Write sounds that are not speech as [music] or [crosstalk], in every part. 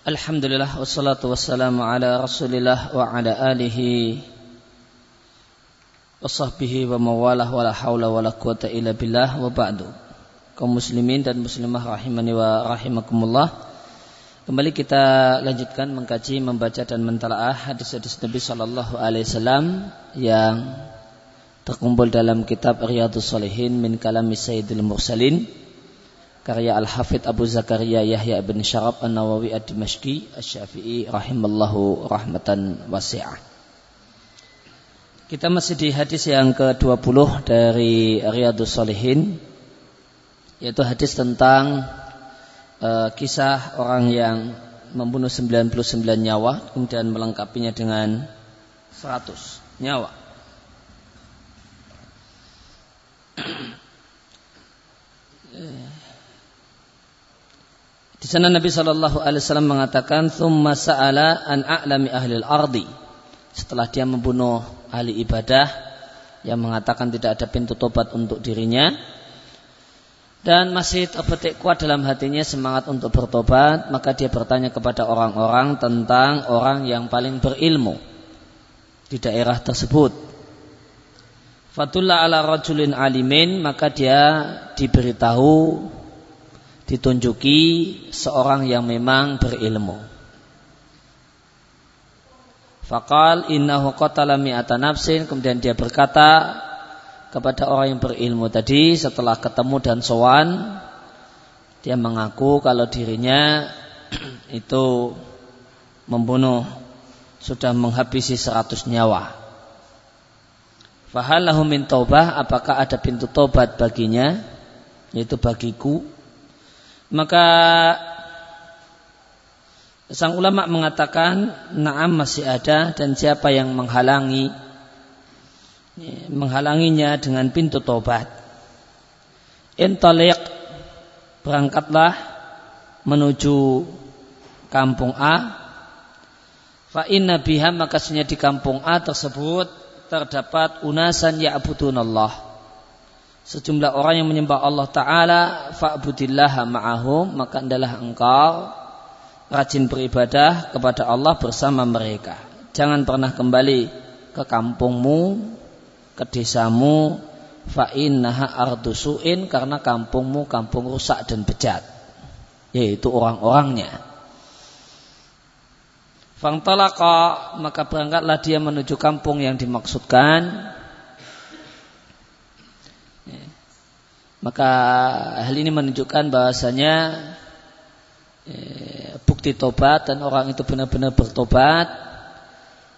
Alhamdulillah wassalatu wassalamu ala Rasulillah wa ala alihi wa sahbihi wa mawalah wa la hawla wa la quwata illa billah wa ba'du. Kaum muslimin dan muslimah rahimani wa rahimakumullah. Kembali kita lanjutkan mengkaji, membaca dan mentalaah hadis-hadis Nabi wasallam yang terkumpul dalam kitab Riyadhus Shalihin min kalami Sayyidil Mursalin karya Al-Hafidh Abu Zakaria Yahya bin Syarab An-Nawawi Ad-Dimashqi Asy-Syafi'i rahimallahu rahmatan wasi'ah. Kita masih di hadis yang ke-20 dari Riyadhus Shalihin yaitu hadis tentang uh, kisah orang yang membunuh 99 nyawa kemudian melengkapinya dengan 100 nyawa. [clears throat] Di sana Nabi Shallallahu Alaihi Wasallam mengatakan, "Thumma sa'ala an a'lami ahli al-ardi." Setelah dia membunuh ahli ibadah yang mengatakan tidak ada pintu tobat untuk dirinya dan masih terbetik kuat dalam hatinya semangat untuk bertobat, maka dia bertanya kepada orang-orang tentang orang yang paling berilmu di daerah tersebut. Fatullah ala rajulin alimin, maka dia diberitahu ditunjuki seorang yang memang berilmu. Fakal innahu qatala mi'ata nafsin kemudian dia berkata kepada orang yang berilmu tadi setelah ketemu dan sowan dia mengaku kalau dirinya [clears throat] itu membunuh sudah menghabisi seratus nyawa. Fahallahu min taubah apakah ada pintu tobat baginya yaitu bagiku maka sang ulama mengatakan naam masih ada dan siapa yang menghalangi menghalanginya dengan pintu tobat. Intalik berangkatlah menuju kampung A. Fa inna biha maka di kampung A tersebut terdapat unasan ya'budunallah sejumlah orang yang menyembah Allah Ta'ala fa'budillah ma'ahum maka adalah engkau rajin beribadah kepada Allah bersama mereka. Jangan pernah kembali ke kampungmu ke desamu fa'innaha ardusuin karena kampungmu kampung rusak dan bejat yaitu orang-orangnya. Fangtalaka maka berangkatlah dia menuju kampung yang dimaksudkan Maka hal ini menunjukkan bahasanya eh, bukti tobat dan orang itu benar-benar bertobat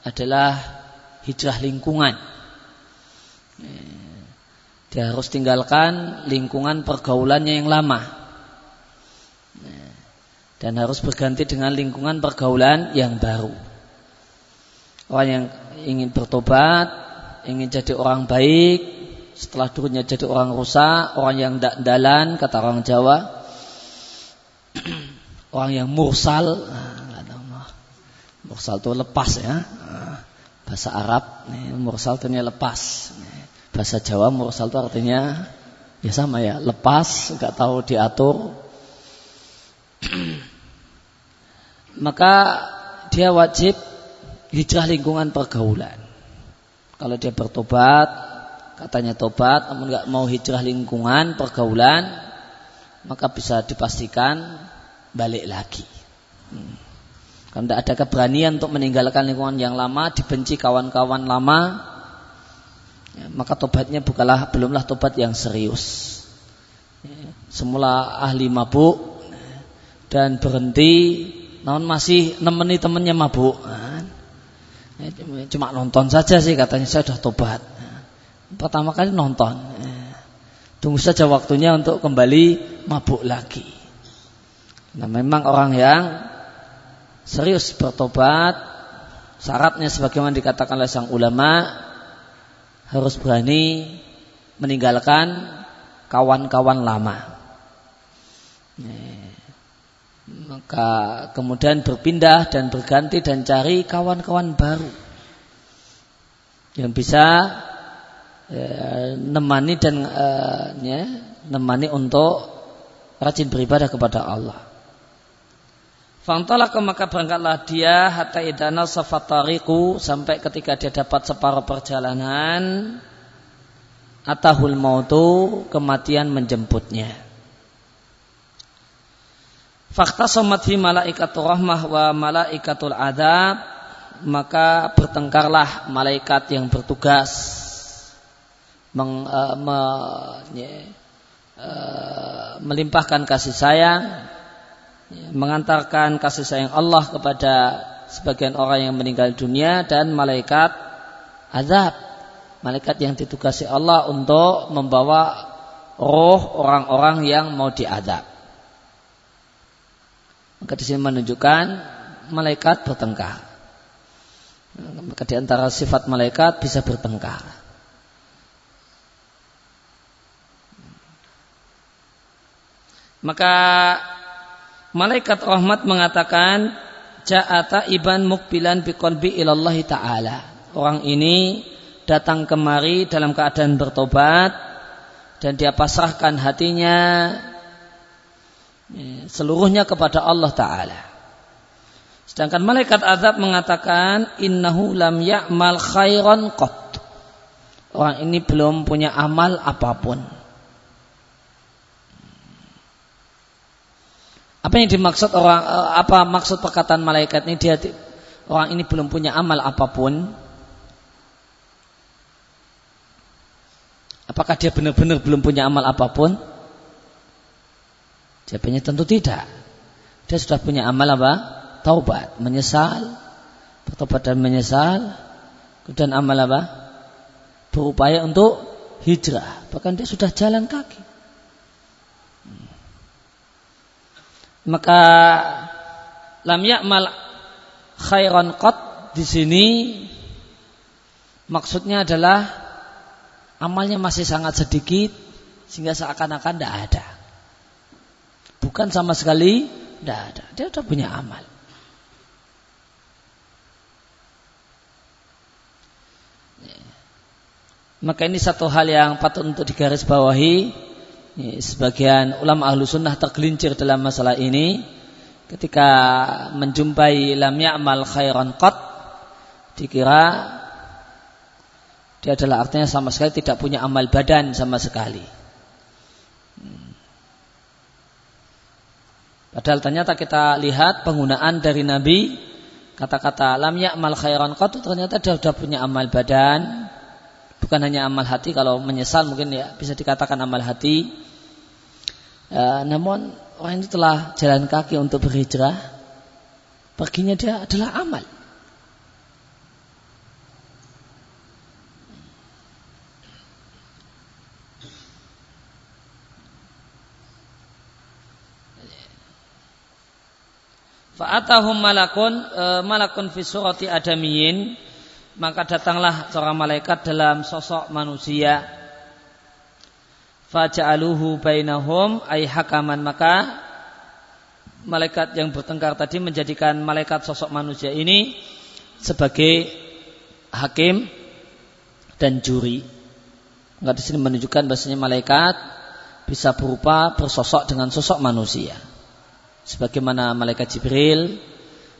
adalah hijrah lingkungan. Eh, dia harus tinggalkan lingkungan pergaulannya yang lama. Eh, dan harus berganti dengan lingkungan pergaulan yang baru. Orang yang ingin bertobat, ingin jadi orang baik, setelah dulunya jadi orang rusak, orang yang tidak dalan, kata orang Jawa, [clears throat] orang yang mursal, ah, mursal itu lepas ya, ah, bahasa Arab, mursal itu lepas, bahasa Jawa mursal itu artinya ya sama ya, lepas, nggak tahu diatur, [clears throat] maka dia wajib hijrah lingkungan pergaulan. Kalau dia bertobat, katanya tobat namun nggak mau hijrah lingkungan pergaulan maka bisa dipastikan balik lagi hmm. kalau tidak ada keberanian untuk meninggalkan lingkungan yang lama dibenci kawan-kawan lama ya, maka tobatnya bukanlah belumlah tobat yang serius ya, semula ahli mabuk dan berhenti namun masih nemeni temannya mabuk kan? ya, cuma nonton saja sih katanya saya sudah tobat pertama kali nonton. Tunggu saja waktunya untuk kembali mabuk lagi. Nah memang orang yang serius bertobat, syaratnya sebagaimana dikatakan oleh sang ulama, harus berani meninggalkan kawan-kawan lama. Maka kemudian berpindah dan berganti dan cari kawan-kawan baru yang bisa ya, nemani dan uh, ya, nemani untuk rajin beribadah kepada Allah. Fantolak maka berangkatlah dia hatta idana safatariku sampai ketika dia dapat separuh perjalanan atahul mautu kematian menjemputnya. Fakta somat fi malaikatul rahmah wa malaikatul adab maka bertengkarlah malaikat yang bertugas meng, uh, me, uh, melimpahkan kasih sayang, mengantarkan kasih sayang Allah kepada sebagian orang yang meninggal dunia dan malaikat azab, malaikat yang ditugasi Allah untuk membawa roh orang-orang yang mau diadab. Maka di sini menunjukkan malaikat bertengkar. Maka di antara sifat malaikat bisa bertengkar. Maka malaikat rahmat mengatakan ja'ata iban mukbilan biqalbi ilallah ta'ala. Orang ini datang kemari dalam keadaan bertobat dan dia pasrahkan hatinya ya, seluruhnya kepada Allah Ta'ala. Sedangkan malaikat azab mengatakan innahu lam ya'mal khairan qat. Orang ini belum punya amal apa pun. Apa yang dimaksud orang eh, apa maksud perkataan malaikat ini dia orang ini belum punya amal apa pun. Apakah dia benar-benar belum punya amal apa pun? Jawabannya tentu tidak. Dia sudah punya amal apa? Taubat, menyesal, bertobat dan menyesal, dan amal apa? Berupaya untuk hijrah. Bahkan dia sudah jalan kaki. Maka lam ya'mal khairan qat di sini maksudnya adalah amalnya masih sangat sedikit sehingga seakan-akan tidak ada. Bukan sama sekali tidak ada. Dia sudah punya amal. Maka ini satu hal yang patut untuk digarisbawahi sebagian ulama ahlu sunnah tergelincir dalam masalah ini. Ketika menjumpai lam ya'mal khairan qat dikira dia adalah artinya sama sekali tidak punya amal badan sama sekali. Padahal ternyata kita lihat penggunaan dari Nabi kata-kata lam ya'mal khairan qat ternyata dia sudah punya amal badan bukan hanya amal hati kalau menyesal mungkin ya bisa dikatakan amal hati. Ya, namun orang itu telah jalan kaki untuk berhijrah. Perginya dia adalah amal. Fa'atahum malakun e, malakun fi surati adamiyin maka datanglah seorang malaikat dalam sosok manusia faja'aluhu bainahum ay hakaman maka malaikat yang bertengkar tadi menjadikan malaikat sosok manusia ini sebagai hakim dan juri. Enggak di sini menunjukkan bahasanya malaikat bisa berupa bersosok dengan sosok manusia. Sebagaimana malaikat Jibril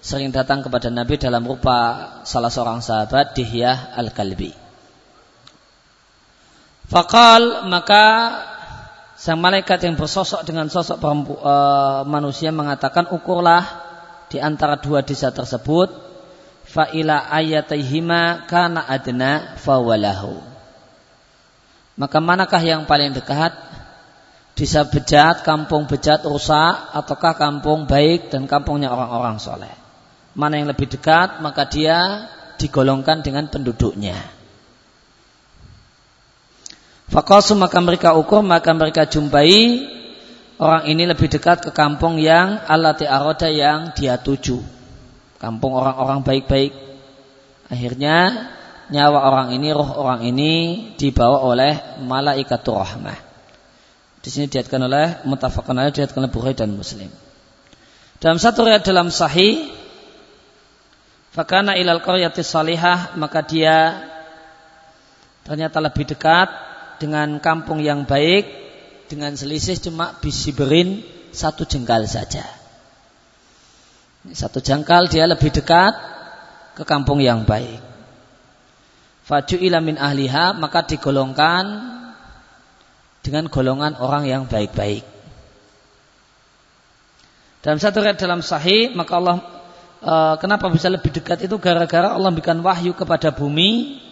sering datang kepada Nabi dalam rupa salah seorang sahabat Dihyah Al-Kalbi. Fakal maka sang malaikat yang bersosok dengan sosok perempu, e, manusia mengatakan ukurlah di antara dua desa tersebut fa'ila ayatihima kana adna fawalahu. Maka manakah yang paling dekat desa bejat, kampung bejat rusak ataukah kampung baik dan kampungnya orang-orang soleh? Mana yang lebih dekat maka dia digolongkan dengan penduduknya. Fakosu maka mereka ukur maka mereka jumpai orang ini lebih dekat ke kampung yang alati aroda yang dia tuju. Kampung orang-orang baik-baik. Akhirnya nyawa orang ini, roh orang ini dibawa oleh malaikatul rahmah. Di sini diatkan oleh mutafakkan oleh diatkan oleh Bukhari dan Muslim. Dalam satu riwayat dalam sahih Fakana ilal qaryati salihah maka dia ternyata lebih dekat dengan kampung yang baik dengan selisih cuma bisiberin satu jengkal saja. Satu jengkal dia lebih dekat ke kampung yang baik. Faju ilamin ahliha maka digolongkan dengan golongan orang yang baik-baik. Dalam satu riwayat dalam sahih maka Allah kenapa bisa lebih dekat itu gara-gara Allah berikan wahyu kepada bumi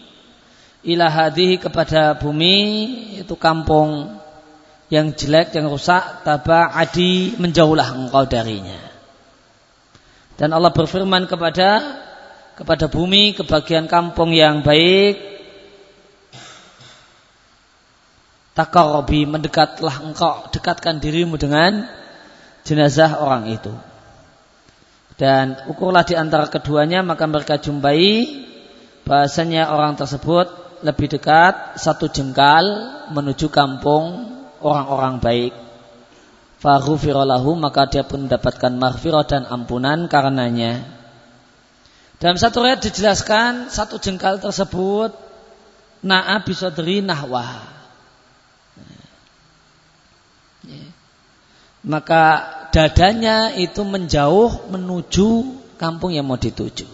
ila hadhihi kepada bumi itu kampung yang jelek yang rusak taba adi menjauhlah engkau darinya. Dan Allah berfirman kepada kepada bumi kebagian kampung yang baik takarobi mendekatlah engkau dekatkan dirimu dengan jenazah orang itu. Dan ukurlah di antara keduanya maka mereka jumpai bahasanya orang tersebut lebih dekat satu jengkal menuju kampung orang-orang baik. Faghfiralahu maka dia pun mendapatkan maghfirah dan ampunan karenanya. Dalam satu ayat dijelaskan satu jengkal tersebut na'a bisadri nahwa. Maka dadanya itu menjauh menuju kampung yang mau dituju.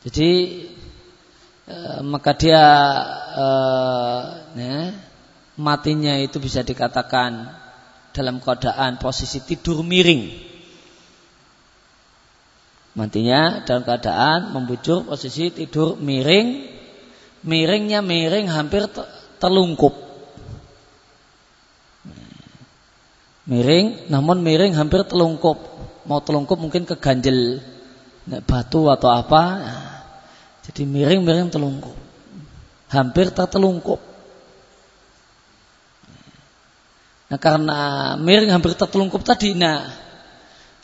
Jadi e, maka dia e, ya, matinya itu bisa dikatakan dalam keadaan posisi tidur miring. Matinya dalam keadaan membujur posisi tidur miring. Miringnya miring hampir terlungkup. Miring, namun miring hampir telungkup. Mau telungkup mungkin keganjel batu atau apa. Jadi miring-miring telungkup. Hampir tertelungkup. Nah karena miring hampir tertelungkup tadi, nah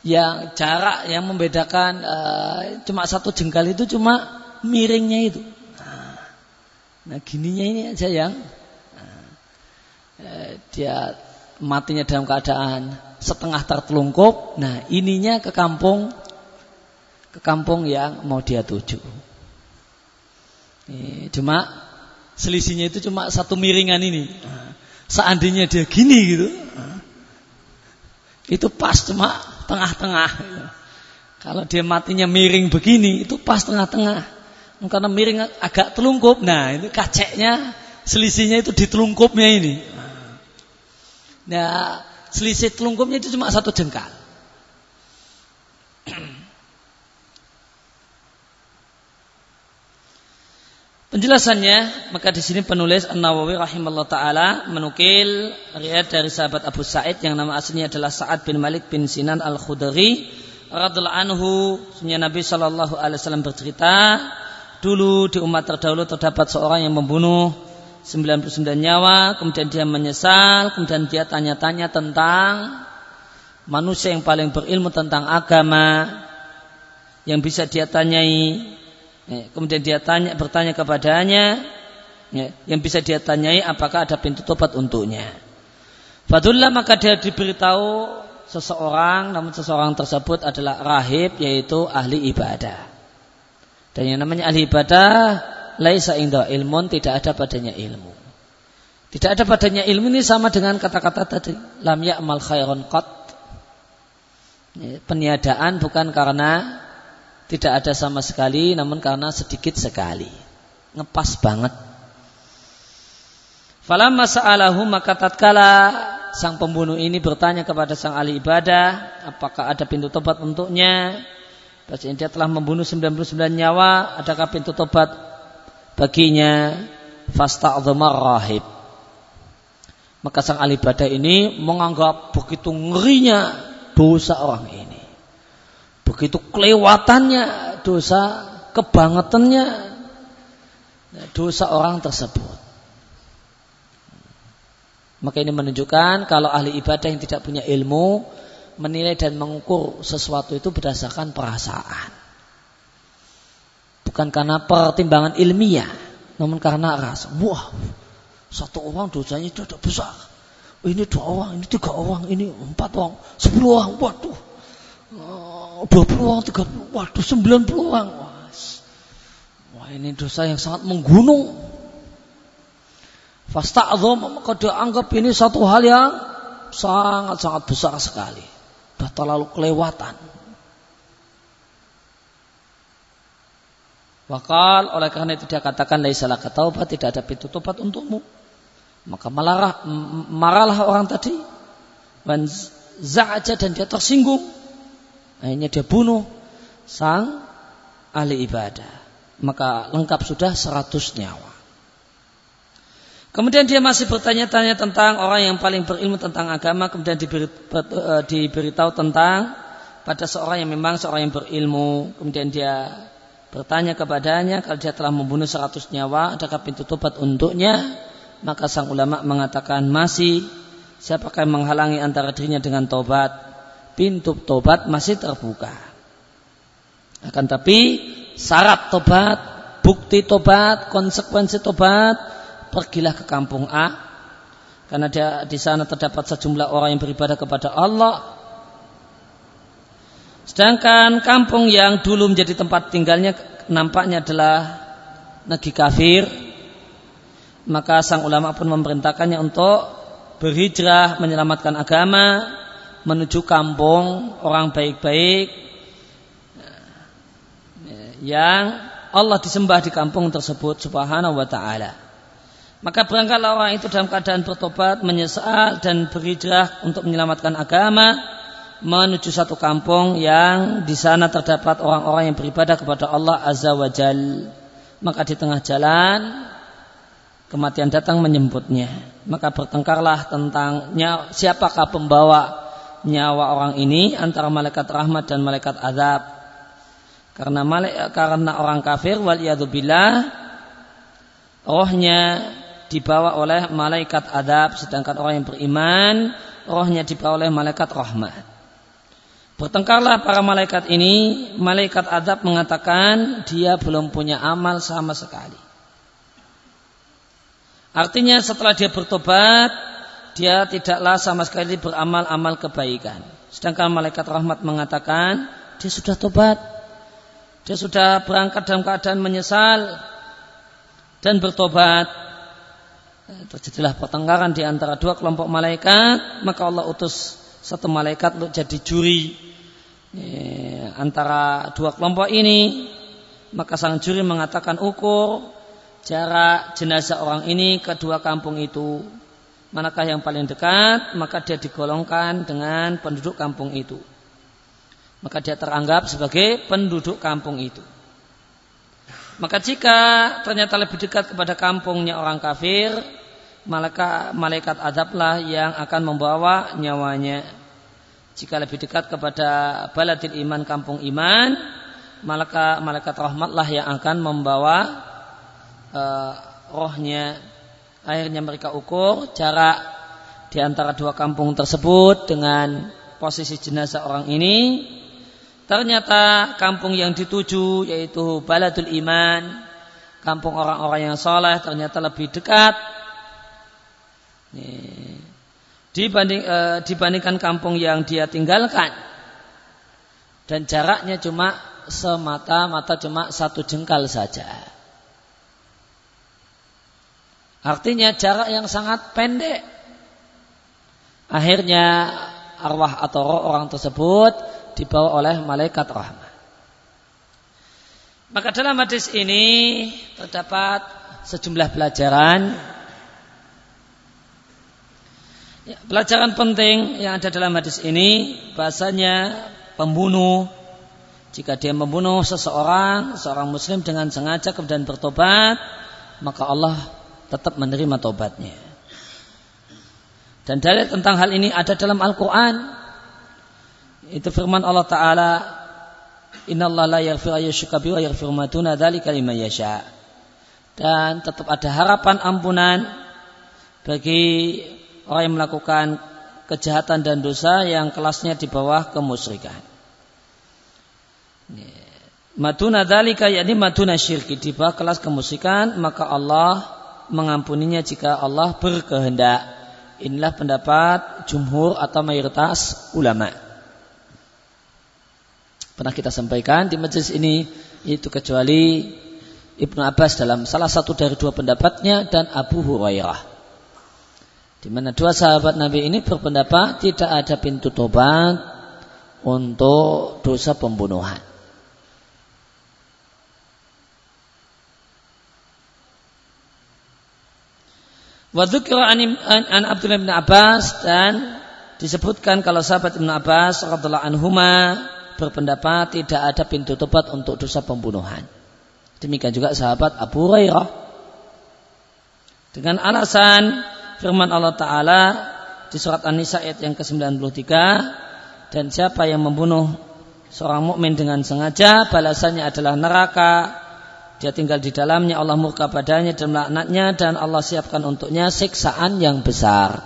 yang jarak yang membedakan uh, cuma satu jengkal itu cuma miringnya itu. Nah gininya ini aja yang eh, dia matinya dalam keadaan setengah tertelungkup. Nah ininya ke kampung ke kampung yang mau dia tuju. Cuma selisihnya itu cuma satu miringan ini. Seandainya dia gini gitu, itu pas cuma tengah-tengah. Kalau dia matinya miring begini, itu pas tengah-tengah karena miring agak telungkup. Nah, ini kaceknya selisihnya itu di telungkupnya ini. Nah, selisih telungkupnya itu cuma satu jengkal. Penjelasannya, maka di sini penulis An-Nawawi rahimahullah taala menukil riwayat dari sahabat Abu Sa'id yang nama aslinya adalah Sa'ad bin Malik bin Sinan Al-Khudri radhiallahu anhu, Nabi sallallahu alaihi wasallam bercerita, dulu di umat terdahulu terdapat seorang yang membunuh 99 nyawa, kemudian dia menyesal, kemudian dia tanya-tanya tentang manusia yang paling berilmu tentang agama yang bisa dia tanyai. Ya, kemudian dia tanya bertanya kepadanya ya, yang bisa dia tanyai apakah ada pintu tobat untuknya. Fadullah maka dia diberitahu seseorang namun seseorang tersebut adalah rahib yaitu ahli ibadah. Dan yang namanya ahli ibadah laisa inda ilmun tidak ada padanya ilmu. Tidak ada padanya ilmu ini sama dengan kata-kata tadi lam ya'mal khairon qat. Peniadaan bukan karena tidak ada sama sekali namun karena sedikit sekali. Ngepas banget. Falamma sa'alahu maka tatkala sang pembunuh ini bertanya kepada sang ahli ibadah apakah ada pintu tobat untuknya Bahasanya dia telah membunuh 99 nyawa, adakah pintu tobat baginya? Fasta'zama rahib. Maka sang ahli ibadah ini menganggap begitu ngerinya dosa orang ini. Begitu kelewatannya dosa, kebangetannya dosa orang tersebut. Maka ini menunjukkan kalau ahli ibadah yang tidak punya ilmu menilai dan mengukur sesuatu itu berdasarkan perasaan. Bukan karena pertimbangan ilmiah, namun karena rasa. Wah, satu orang dosanya itu tidak besar. Ini dua orang, ini tiga orang, ini empat orang, sepuluh orang, waduh. Oh, dua puluh orang, tiga puluh, waduh, sembilan puluh orang. Wah, ini dosa yang sangat menggunung. Fasta'adhom, maka dia anggap ini satu hal yang sangat-sangat besar sekali. Sudah terlalu kelewatan. Wakal oleh karena itu dia katakan laisalah taubat tidak ada pintu tobat untukmu. Maka malarah, marahlah orang tadi. Dan za'aja dan dia tersinggung. Akhirnya dia bunuh sang ahli ibadah. Maka lengkap sudah seratus nyawa. Kemudian dia masih bertanya-tanya tentang orang yang paling berilmu tentang agama. Kemudian diberi, eh, diberitahu tentang pada seorang yang memang seorang yang berilmu. Kemudian dia bertanya kepadanya kalau dia telah membunuh seratus nyawa, adakah pintu tobat untuknya? Maka sang ulama mengatakan masih. Siapakah yang menghalangi antara dirinya dengan tobat? Pintu tobat masih terbuka. Akan tapi syarat tobat, bukti tobat, konsekuensi tobat pergilah ke kampung A karena dia di sana terdapat sejumlah orang yang beribadah kepada Allah. Sedangkan kampung yang dulu menjadi tempat tinggalnya nampaknya adalah negeri kafir, maka sang ulama pun memerintahkannya untuk berhijrah menyelamatkan agama menuju kampung orang baik-baik yang Allah disembah di kampung tersebut subhanahu wa ta'ala. Maka berangkatlah orang itu dalam keadaan bertobat, menyesal dan berhijrah untuk menyelamatkan agama menuju satu kampung yang di sana terdapat orang-orang yang beribadah kepada Allah Azza wa Jal. Maka di tengah jalan kematian datang menyebutnya. Maka bertengkarlah tentang siapakah pembawa nyawa orang ini antara malaikat rahmat dan malaikat azab. Karena malaikat karena orang kafir wal rohnya dibawa oleh malaikat adab sedangkan orang yang beriman rohnya dibawa oleh malaikat rahmat. Bertengkarlah para malaikat ini, malaikat adab mengatakan dia belum punya amal sama sekali. Artinya setelah dia bertobat, dia tidaklah sama sekali beramal-amal kebaikan. Sedangkan malaikat rahmat mengatakan dia sudah tobat. Dia sudah berangkat dalam keadaan menyesal dan bertobat. Terjadilah pertengkaran di antara dua kelompok malaikat, maka Allah utus satu malaikat untuk jadi juri eh, antara dua kelompok ini. Maka sang juri mengatakan ukur jarak jenazah orang ini ke dua kampung itu. Manakah yang paling dekat, maka dia digolongkan dengan penduduk kampung itu. Maka dia teranggap sebagai penduduk kampung itu. Maka jika ternyata lebih dekat kepada kampungnya orang kafir, malaikat, malaikat adablah yang akan membawa nyawanya. Jika lebih dekat kepada baladil iman kampung iman, malaikat malaikat rahmatlah yang akan membawa uh, rohnya. Akhirnya mereka ukur jarak di antara dua kampung tersebut dengan posisi jenazah orang ini Ternyata kampung yang dituju yaitu Baladul Iman, kampung orang-orang yang soleh ternyata lebih dekat dibanding e, dibandingkan kampung yang dia tinggalkan dan jaraknya cuma semata-mata cuma satu jengkal saja. Artinya jarak yang sangat pendek. Akhirnya arwah atau roh orang tersebut dibawa oleh malaikat rahmat. Maka dalam hadis ini terdapat sejumlah pelajaran. Ya, pelajaran penting yang ada dalam hadis ini bahasanya pembunuh jika dia membunuh seseorang, seorang muslim dengan sengaja kemudian bertobat, maka Allah tetap menerima tobatnya. Dan dalil tentang hal ini ada dalam Al-Quran. Itu firman Allah Ta'ala Inna. Dan tetap ada harapan ampunan bagi orang yang melakukan kejahatan dan dosa yang kelasnya di bawah kemusyrikan. Matuna dalika yakni matuna syirki di bawah kelas kemusyrikan maka Allah mengampuninya jika Allah berkehendak. Inilah pendapat jumhur atau mayoritas ulama pernah kita sampaikan di majelis ini itu kecuali Ibnu Abbas dalam salah satu dari dua pendapatnya dan Abu Hurairah. Di mana dua sahabat Nabi ini berpendapat tidak ada pintu tobat untuk dosa pembunuhan. Wadukira an, Abdullah bin Abbas dan disebutkan kalau sahabat Ibn Abbas radhiallahu anhuma berpendapat tidak ada pintu tobat untuk dosa pembunuhan. Demikian juga sahabat Abu Hurairah. Dengan alasan firman Allah Ta'ala di surat An-Nisa ayat yang ke-93 dan siapa yang membunuh seorang mukmin dengan sengaja balasannya adalah neraka dia tinggal di dalamnya Allah murka padanya dan melaknatnya dan Allah siapkan untuknya siksaan yang besar.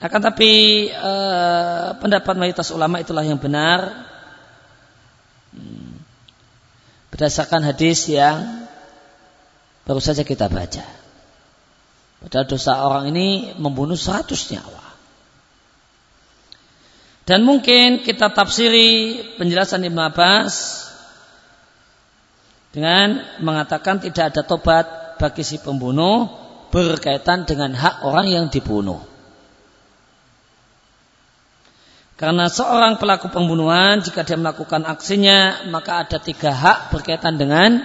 Akan tapi eh, pendapat mayoritas ulama itulah yang benar hmm. berdasarkan hadis yang baru saja kita baca. Padahal dosa orang ini membunuh seratus nyawa. Dan mungkin kita tafsiri penjelasan Ibn Abbas dengan mengatakan tidak ada tobat bagi si pembunuh berkaitan dengan hak orang yang dibunuh. Karena seorang pelaku pembunuhan jika dia melakukan aksinya maka ada tiga hak berkaitan dengan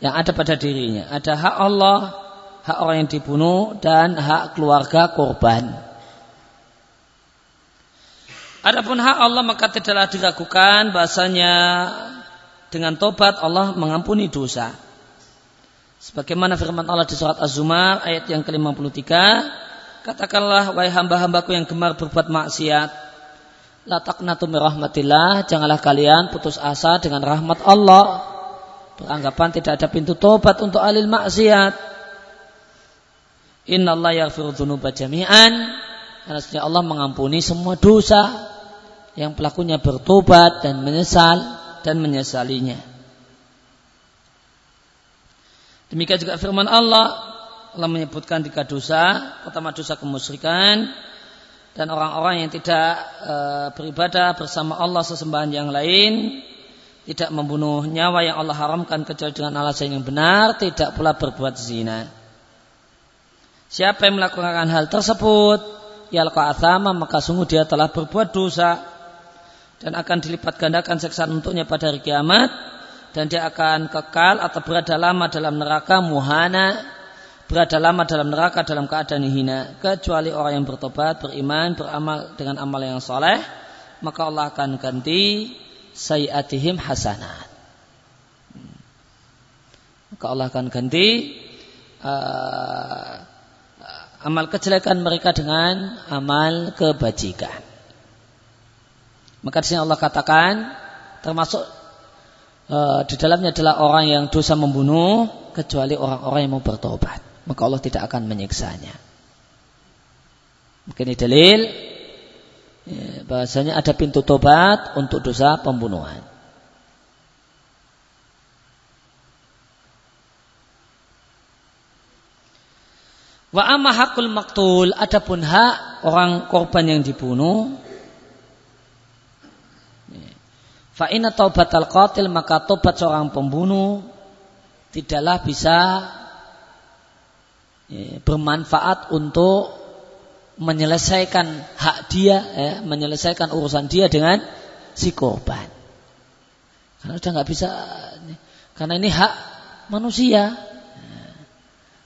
yang ada pada dirinya. Ada hak Allah, hak orang yang dibunuh dan hak keluarga korban. Adapun hak Allah maka tidaklah diragukan bahasanya dengan tobat Allah mengampuni dosa. Sebagaimana firman Allah di surat Az-Zumar ayat yang ke-53, katakanlah wahai hamba-hambaku yang gemar berbuat maksiat, La taqnatu rahmatillah, janganlah kalian putus asa dengan rahmat Allah. Beranggapan tidak ada pintu tobat untuk alil maksiat. Inna Allah yaghfiru dzunuba jami'an. Karena Allah mengampuni semua dosa yang pelakunya bertobat dan menyesal dan menyesalinya. Demikian juga firman Allah Allah menyebutkan tiga dosa. Pertama dosa kemusyrikan, dan orang-orang yang tidak e, beribadah bersama Allah sesembahan yang lain tidak membunuh nyawa yang Allah haramkan kecuali dengan alasan yang benar tidak pula berbuat zina siapa yang melakukan hal tersebut yalqa athama maka sungguh dia telah berbuat dosa. Dan akan dilipat gandakan seksaan untuknya pada hari kiamat. Dan dia akan kekal atau berada lama dalam neraka muhana. Berada lama dalam neraka dalam keadaan hina. Kecuali orang yang bertobat, beriman, beramal dengan amal yang soleh maka Allah akan ganti sayyatihim hasanat. Maka Allah akan ganti uh, amal kejelekan mereka dengan amal kebajikan maka di sini Allah katakan termasuk uh, di dalamnya adalah orang yang dosa membunuh kecuali orang-orang yang mau bertobat maka Allah tidak akan menyiksanya. Mungkin ini dalil ya, bahasanya ada pintu tobat untuk dosa pembunuhan. Wa amma hakul maktul adapun hak orang korban yang dibunuh fa inna taubatal qatil maka tobat seorang pembunuh tidaklah bisa ya, bermanfaat untuk menyelesaikan hak dia, ya, menyelesaikan urusan dia dengan si korban. Karena sudah nggak bisa, karena ini hak manusia.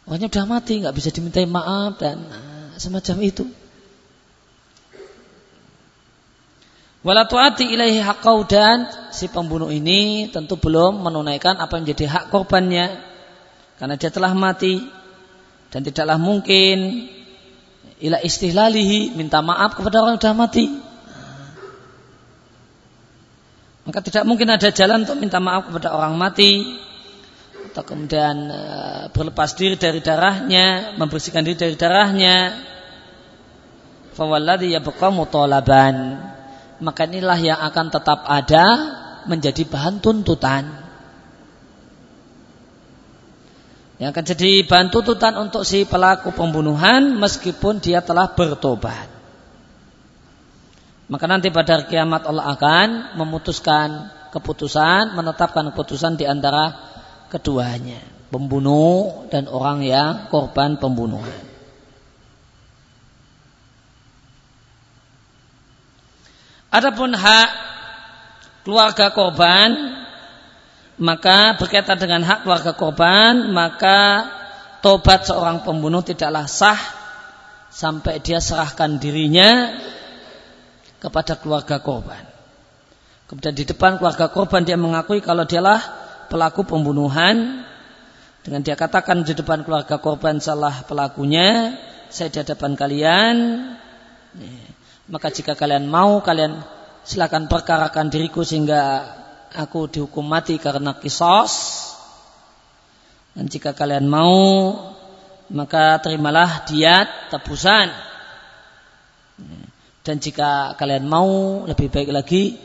Orangnya sudah mati, nggak bisa dimintai maaf dan eh, semacam itu. Walatuati ilaihi hakau dan si pembunuh ini tentu belum menunaikan apa yang menjadi hak korbannya karena dia telah mati dan tidaklah mungkin ila istihlalihi minta maaf kepada orang yang sudah mati. Maka tidak mungkin ada jalan untuk minta maaf kepada orang mati atau kemudian e, berlepas diri dari darahnya, membersihkan diri dari darahnya. Fawalladhi yabqa mutolaban. Maka inilah yang akan tetap ada menjadi bahan tuntutan. yang akan jadi bahan tuntutan untuk si pelaku pembunuhan meskipun dia telah bertobat. Maka nanti pada kiamat Allah akan memutuskan keputusan, menetapkan keputusan di antara keduanya, pembunuh dan orang yang korban pembunuhan. Adapun hak keluarga korban maka berkaitan dengan hak keluarga korban maka tobat seorang pembunuh tidaklah sah sampai dia serahkan dirinya kepada keluarga korban. Kemudian di depan keluarga korban dia mengakui kalau dialah pelaku pembunuhan dengan dia katakan di depan keluarga korban salah pelakunya, saya di hadapan kalian. Maka jika kalian mau, kalian silakan perkarakan diriku sehingga aku dihukum mati karena kisos. Dan jika kalian mau, maka terimalah diat tebusan. Dan jika kalian mau lebih baik lagi,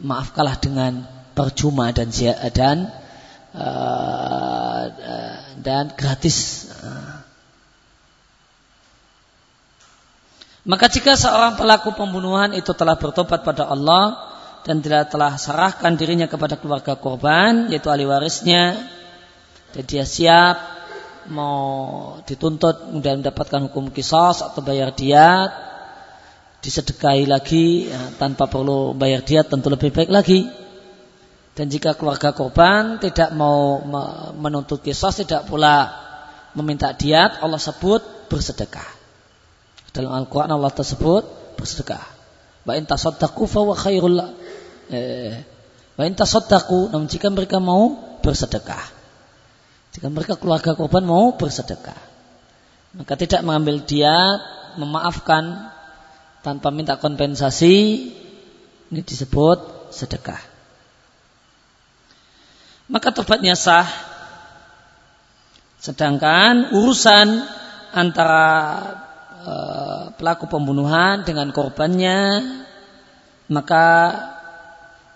maafkanlah dengan percuma dan dan uh, dan gratis. Maka jika seorang pelaku pembunuhan itu telah bertobat pada Allah dan tidak telah serahkan dirinya kepada keluarga korban, yaitu ahli warisnya, dan dia siap mau dituntut dan mendapatkan hukum kisos atau bayar diat, disedekahi lagi ya, tanpa perlu bayar diat tentu lebih baik lagi. Dan jika keluarga korban tidak mau menuntut kisos, tidak pula meminta diat, Allah sebut bersedekah. Dalam Al-Quran Allah tersebut bersedekah. Wa in tasaddaqu fa khairul eh, Wa in tasaddaqu namun jika mereka mau bersedekah. Jika mereka keluarga korban mau bersedekah. Maka tidak mengambil dia memaafkan tanpa minta kompensasi ini disebut sedekah. Maka tobatnya sah. Sedangkan urusan antara Eh, pelaku pembunuhan dengan korbannya maka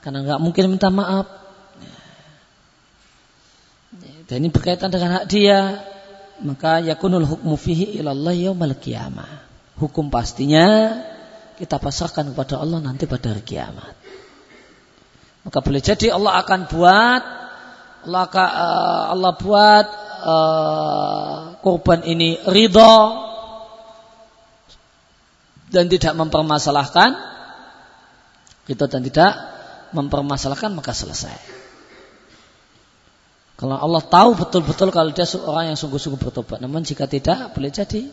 karena nggak mungkin minta maaf. Dan ini berkaitan dengan hak dia maka yakunul hukmu fihi ilallah yaumal qiyamah. Hukum pastinya kita pasrahkan kepada Allah nanti pada hari kiamat. Maka boleh jadi Allah akan buat Akan, uh, Allah buat uh, korban ini ridho dan tidak mempermasalahkan kita dan tidak mempermasalahkan maka selesai. Kalau Allah tahu betul-betul kalau dia orang yang sungguh-sungguh bertobat. Namun jika tidak, boleh jadi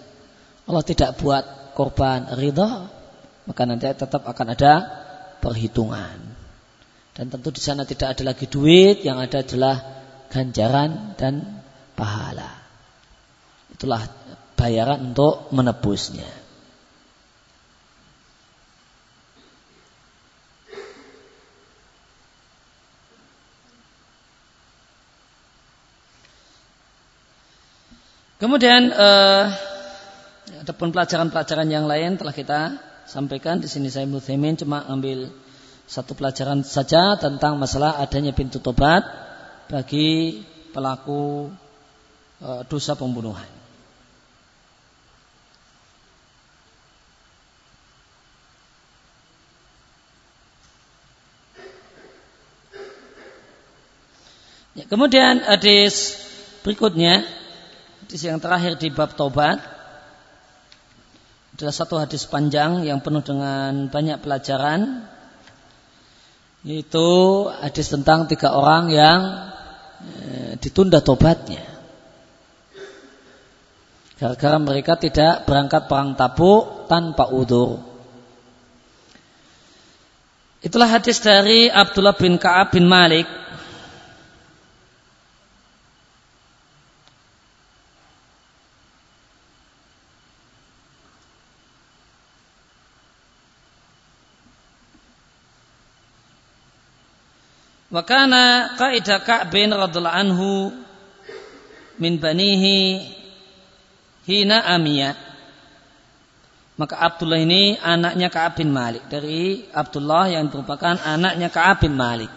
Allah tidak buat korban ridha, maka nanti tetap akan ada perhitungan. Dan tentu di sana tidak ada lagi duit, yang ada adalah ganjaran dan pahala. Itulah bayaran untuk menebusnya. Kemudian uh, ada pun pelajaran-pelajaran yang lain telah kita sampaikan di sini saya Muthaimin cuma ambil satu pelajaran saja tentang masalah adanya pintu tobat bagi pelaku uh, dosa pembunuhan. Ya, kemudian hadis berikutnya Hadis yang terakhir di bab taubat adalah satu hadis panjang yang penuh dengan banyak pelajaran yaitu hadis tentang tiga orang yang e, ditunda tobatnya. Gara-gara mereka tidak berangkat perang tabuk tanpa udur. Itulah hadis dari Abdullah bin Ka'ab bin Malik Wa kana qaida Ka'bin radhiyallahu anhu min banihi hina amiyah. Maka Abdullah ini anaknya Ka'ab bin Malik dari Abdullah yang merupakan anaknya Ka'ab bin Malik.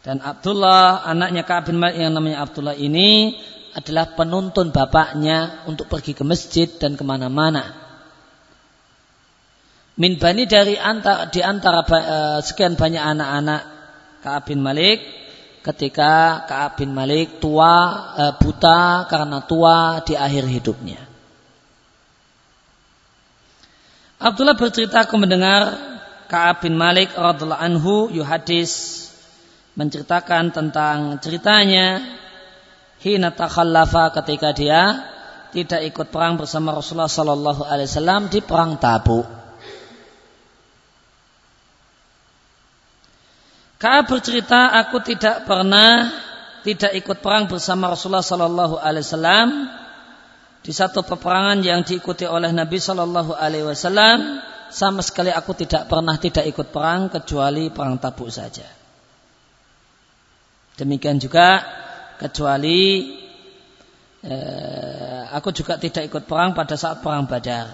Dan Abdullah anaknya Ka'ab bin Malik yang namanya Abdullah ini adalah penuntun bapaknya untuk pergi ke masjid dan ke mana-mana. Min bani dari antara di antara uh, sekian banyak anak-anak Ka'ab bin Malik ketika Ka'ab bin Malik tua e, buta karena tua di akhir hidupnya. Abdullah bercerita aku mendengar Ka'ab bin Malik radhiallahu anhu yuhadis menceritakan tentang ceritanya hina takhallafa ketika dia tidak ikut perang bersama Rasulullah sallallahu alaihi wasallam di perang Tabuk. Ka'ab bercerita aku tidak pernah tidak ikut perang bersama Rasulullah sallallahu alaihi wasallam di satu peperangan yang diikuti oleh Nabi sallallahu alaihi wasallam sama sekali aku tidak pernah tidak ikut perang kecuali perang tabuk saja. Demikian juga kecuali eh, aku juga tidak ikut perang pada saat perang Badar.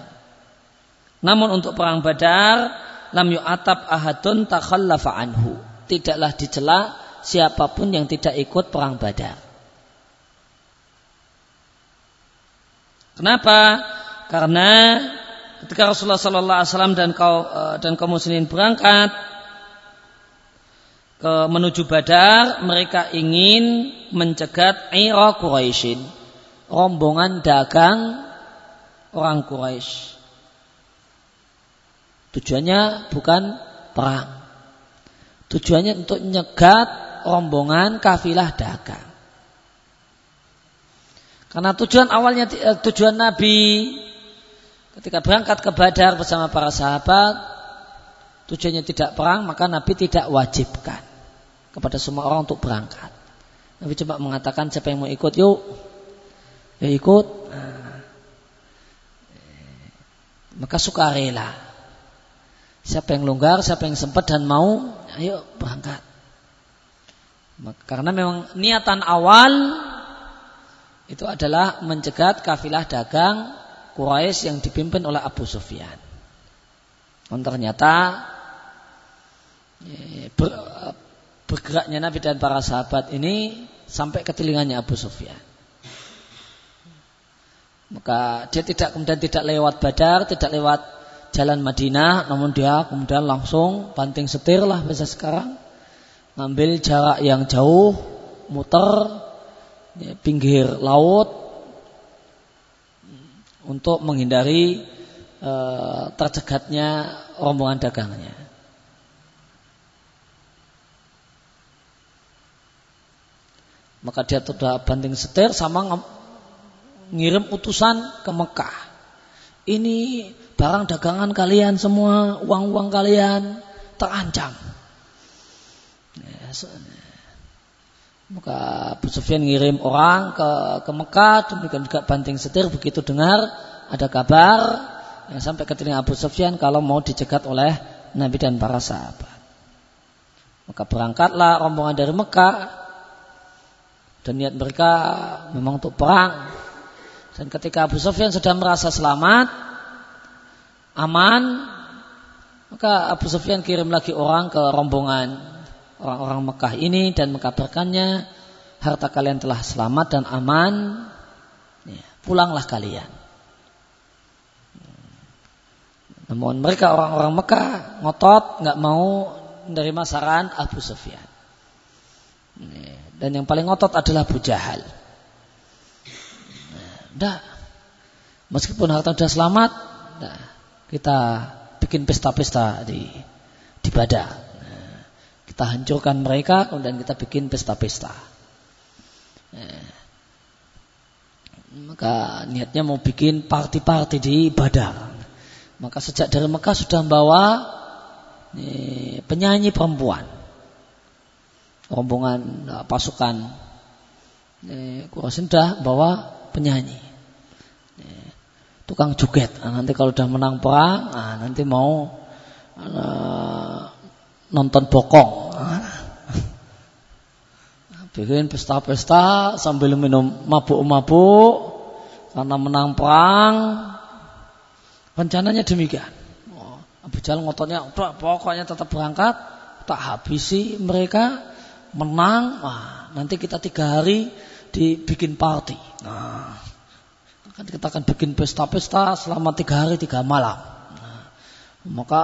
Namun untuk perang Badar lam yu'atab ahadun takhallafa anhu. Tidaklah dicela siapa pun yang tidak ikut perang Badar. Kenapa? Karena ketika Rasulullah Sallallahu Alaihi Wasallam dan kaum eh, dan kaum muslimin berangkat ke menuju Badar, mereka ingin mencegat Ira Quraisyin, rombongan dagang orang Quraisy. Tujuannya bukan perang. Tujuannya untuk nyegat rombongan kafilah dagang. Karena tujuan awalnya eh, tujuan Nabi Ketika berangkat ke Badar bersama para sahabat, tujuannya tidak perang, maka Nabi tidak wajibkan kepada semua orang untuk berangkat. Nabi cuma mengatakan siapa yang mau ikut, yuk, ya ikut. Nah, maka suka rela. Siapa yang longgar, siapa yang sempat dan mau, ayo berangkat. Karena memang niatan awal itu adalah mencegat kafilah dagang Quraisy yang dipimpin oleh Abu Sufyan. Dan ternyata ya, ber, bergeraknya Nabi dan para sahabat ini sampai ke telinganya Abu Sufyan. Maka dia tidak kemudian tidak lewat Badar, tidak lewat jalan Madinah, namun dia kemudian langsung banting setir lah biasa sekarang, ngambil jarak yang jauh, muter, pinggir laut, untuk menghindari e, tercegatnya rombongan dagangnya. Maka dia sudah banting setir sama ngirim utusan ke Mekah. Ini barang dagangan kalian semua, uang-uang kalian terancam. Ya, maka Abu Sufyan ngirim orang ke, ke Mekah, demikian juga banting setir begitu dengar ada kabar yang sampai ke telinga Abu Sufyan kalau mau dicegat oleh Nabi dan para sahabat. Maka berangkatlah rombongan dari Mekah dan niat mereka memang untuk perang. Dan ketika Abu Sufyan sudah merasa selamat, aman, maka Abu Sufyan kirim lagi orang ke rombongan orang-orang Mekah ini dan mengkabarkannya harta kalian telah selamat dan aman. Ya, pulanglah kalian. Namun mereka orang-orang Mekah ngotot nggak mau menerima saran Abu Sufyan. Ya, dan yang paling ngotot adalah Abu Jahal. Nah, meskipun harta sudah selamat nah, kita bikin pesta-pesta di di Badar kita hancurkan mereka, kemudian kita bikin pesta-pesta. Maka niatnya mau bikin party-party di Badar. Maka sejak dari Mekah sudah membawa penyanyi perempuan. Rombongan eh, pasukan eh, sudah bawa penyanyi. Tukang joget. Nah, nanti kalau sudah menang perang, nah, nanti mau uh, nonton bokong. [laughs] Bikin pesta-pesta sambil minum mabuk-mabuk karena menang perang. Rencananya demikian. Oh, Abu Jahal ngototnya, pokoknya tetap berangkat, tak habisi mereka, menang. Wah, nanti kita tiga hari dibikin party. Nah, kan kita akan bikin pesta-pesta selama tiga hari tiga malam. Nah, maka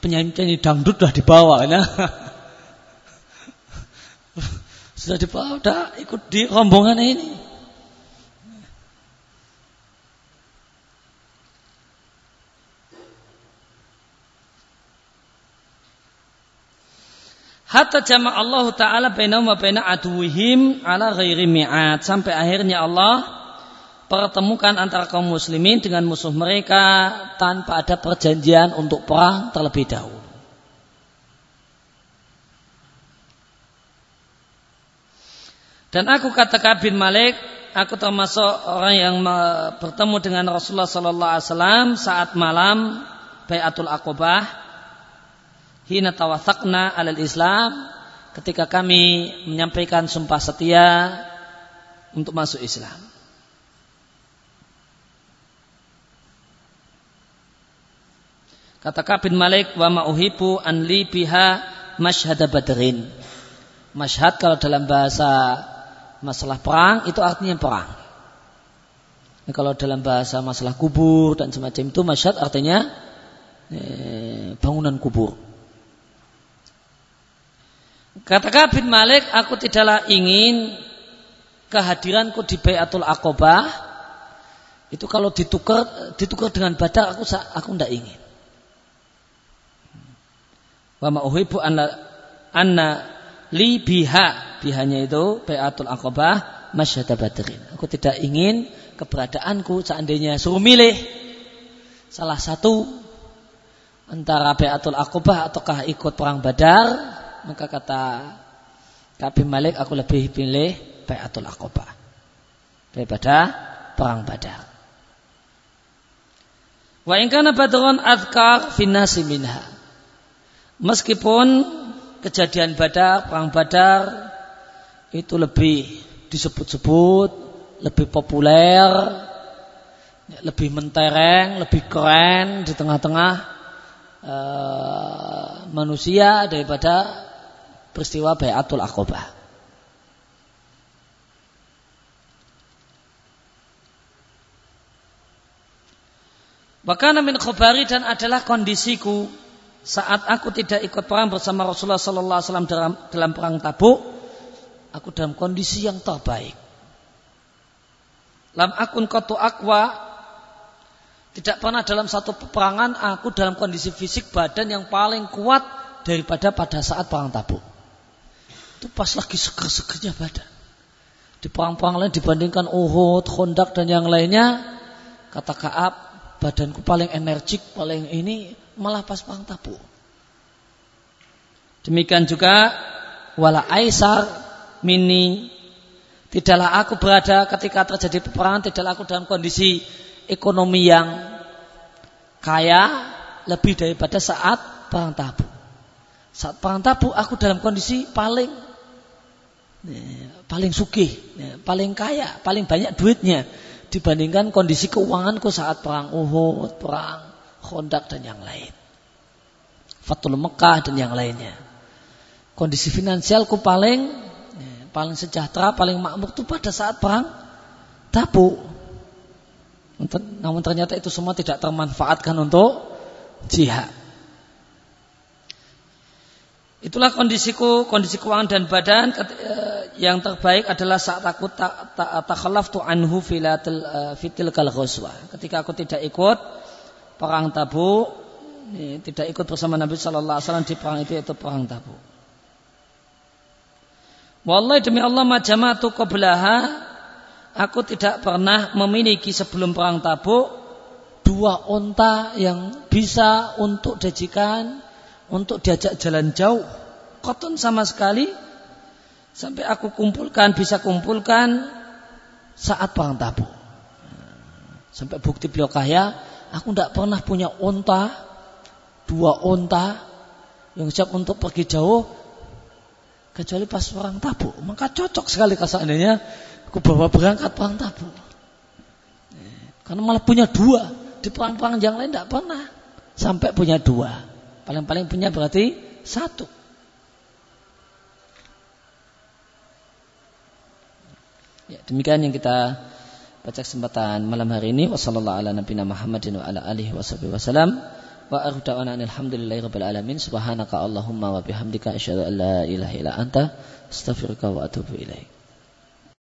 penyanyi-penyanyi dangdut sudah dibawa ya. [laughs] sudah dibawa, sudah ikut di rombongan ini. Hatta jama Allah Ta'ala bainahum wa baina aduwihim ala ghairi mi'at. Sampai akhirnya Allah pertemukan antara kaum muslimin dengan musuh mereka tanpa ada perjanjian untuk perang terlebih dahulu. Dan aku kata bin Malik, aku termasuk orang yang bertemu dengan Rasulullah Sallallahu Alaihi Wasallam saat malam Bayatul Aqobah hina tawathakna alal Islam ketika kami menyampaikan sumpah setia untuk masuk Islam. Kata Kabin Malik wa ma'uhibu an li biha masyhad badrin. Masyhad kalau dalam bahasa masalah perang itu artinya perang. Ini kalau dalam bahasa masalah kubur dan semacam itu masyhad artinya eh, bangunan kubur. Kata Kabin Malik, aku tidaklah ingin kehadiranku di Bayatul Aqobah itu kalau ditukar ditukar dengan badar aku aku tidak ingin. Wa ma uhibbu anna anna li biha bihanya itu Bayatul Aqobah masyhad badrin. Aku tidak ingin keberadaanku seandainya suruh milih salah satu antara Bayatul Aqobah ataukah ikut perang Badar maka kata Kabi Malik aku lebih pilih Bayatul Aqobah daripada perang Badar. Wa in kana badrun adkar finnasi minha. Meskipun kejadian Badar, perang Badar itu lebih disebut-sebut, lebih populer, lebih mentereng, lebih keren di tengah-tengah uh, manusia daripada peristiwa Bayatul Aqobah. Wakana min khobari dan adalah kondisiku saat aku tidak ikut perang bersama Rasulullah Sallallahu Alaihi Wasallam dalam, perang Tabuk, aku dalam kondisi yang terbaik. Lam akun kotu akwa tidak pernah dalam satu peperangan aku dalam kondisi fisik badan yang paling kuat daripada pada saat perang Tabuk. Itu pas lagi seger-segernya badan. Di perang-perang lain dibandingkan Uhud, Khondak dan yang lainnya, kata Kaab, badanku paling energik, paling ini malah pas perang tabu. Demikian juga wala Aisar mini tidaklah aku berada ketika terjadi peperangan tidaklah aku dalam kondisi ekonomi yang kaya lebih daripada saat perang tabu. Saat perang tabu aku dalam kondisi paling paling sugih, paling kaya, paling banyak duitnya dibandingkan kondisi keuanganku saat perang Uhud, perang Khandaq dan yang lain. Fatul Mekah dan yang lainnya. Kondisi finansialku paling paling sejahtera, paling makmur itu pada saat perang Tabuk. Namun ternyata itu semua tidak termanfaatkan untuk jihad. Itulah kondisiku, kondisi keuangan dan badan eh, yang terbaik adalah saat aku tak tu anhu filatil eh, fitil kal Ketika aku tidak ikut perang tabu, tidak ikut bersama Nabi Shallallahu Alaihi Wasallam di perang itu yaitu perang tabu. Wallahi demi Allah majamatu qablaha aku tidak pernah memiliki sebelum perang tabu dua onta yang bisa untuk dajikan untuk diajak jalan jauh. Koton sama sekali sampai aku kumpulkan bisa kumpulkan saat perang tabu. Sampai bukti beliau kaya, aku tidak pernah punya onta, dua onta yang siap untuk pergi jauh kecuali pas perang tabu. Maka cocok sekali seandainya aku bawa berangkat perang tabu. Karena malah punya dua di perang-perang yang lain tidak pernah sampai punya dua. Paling-paling punya berarti satu. Ya, demikian yang kita baca kesempatan malam hari ini. Wassalamualaikum warahmatullahi wabarakatuh. Wa. Subhanaka Allahumma wa bihamdika asyhadu an la ilaha illa anta astaghfiruka wa atubu ilaik.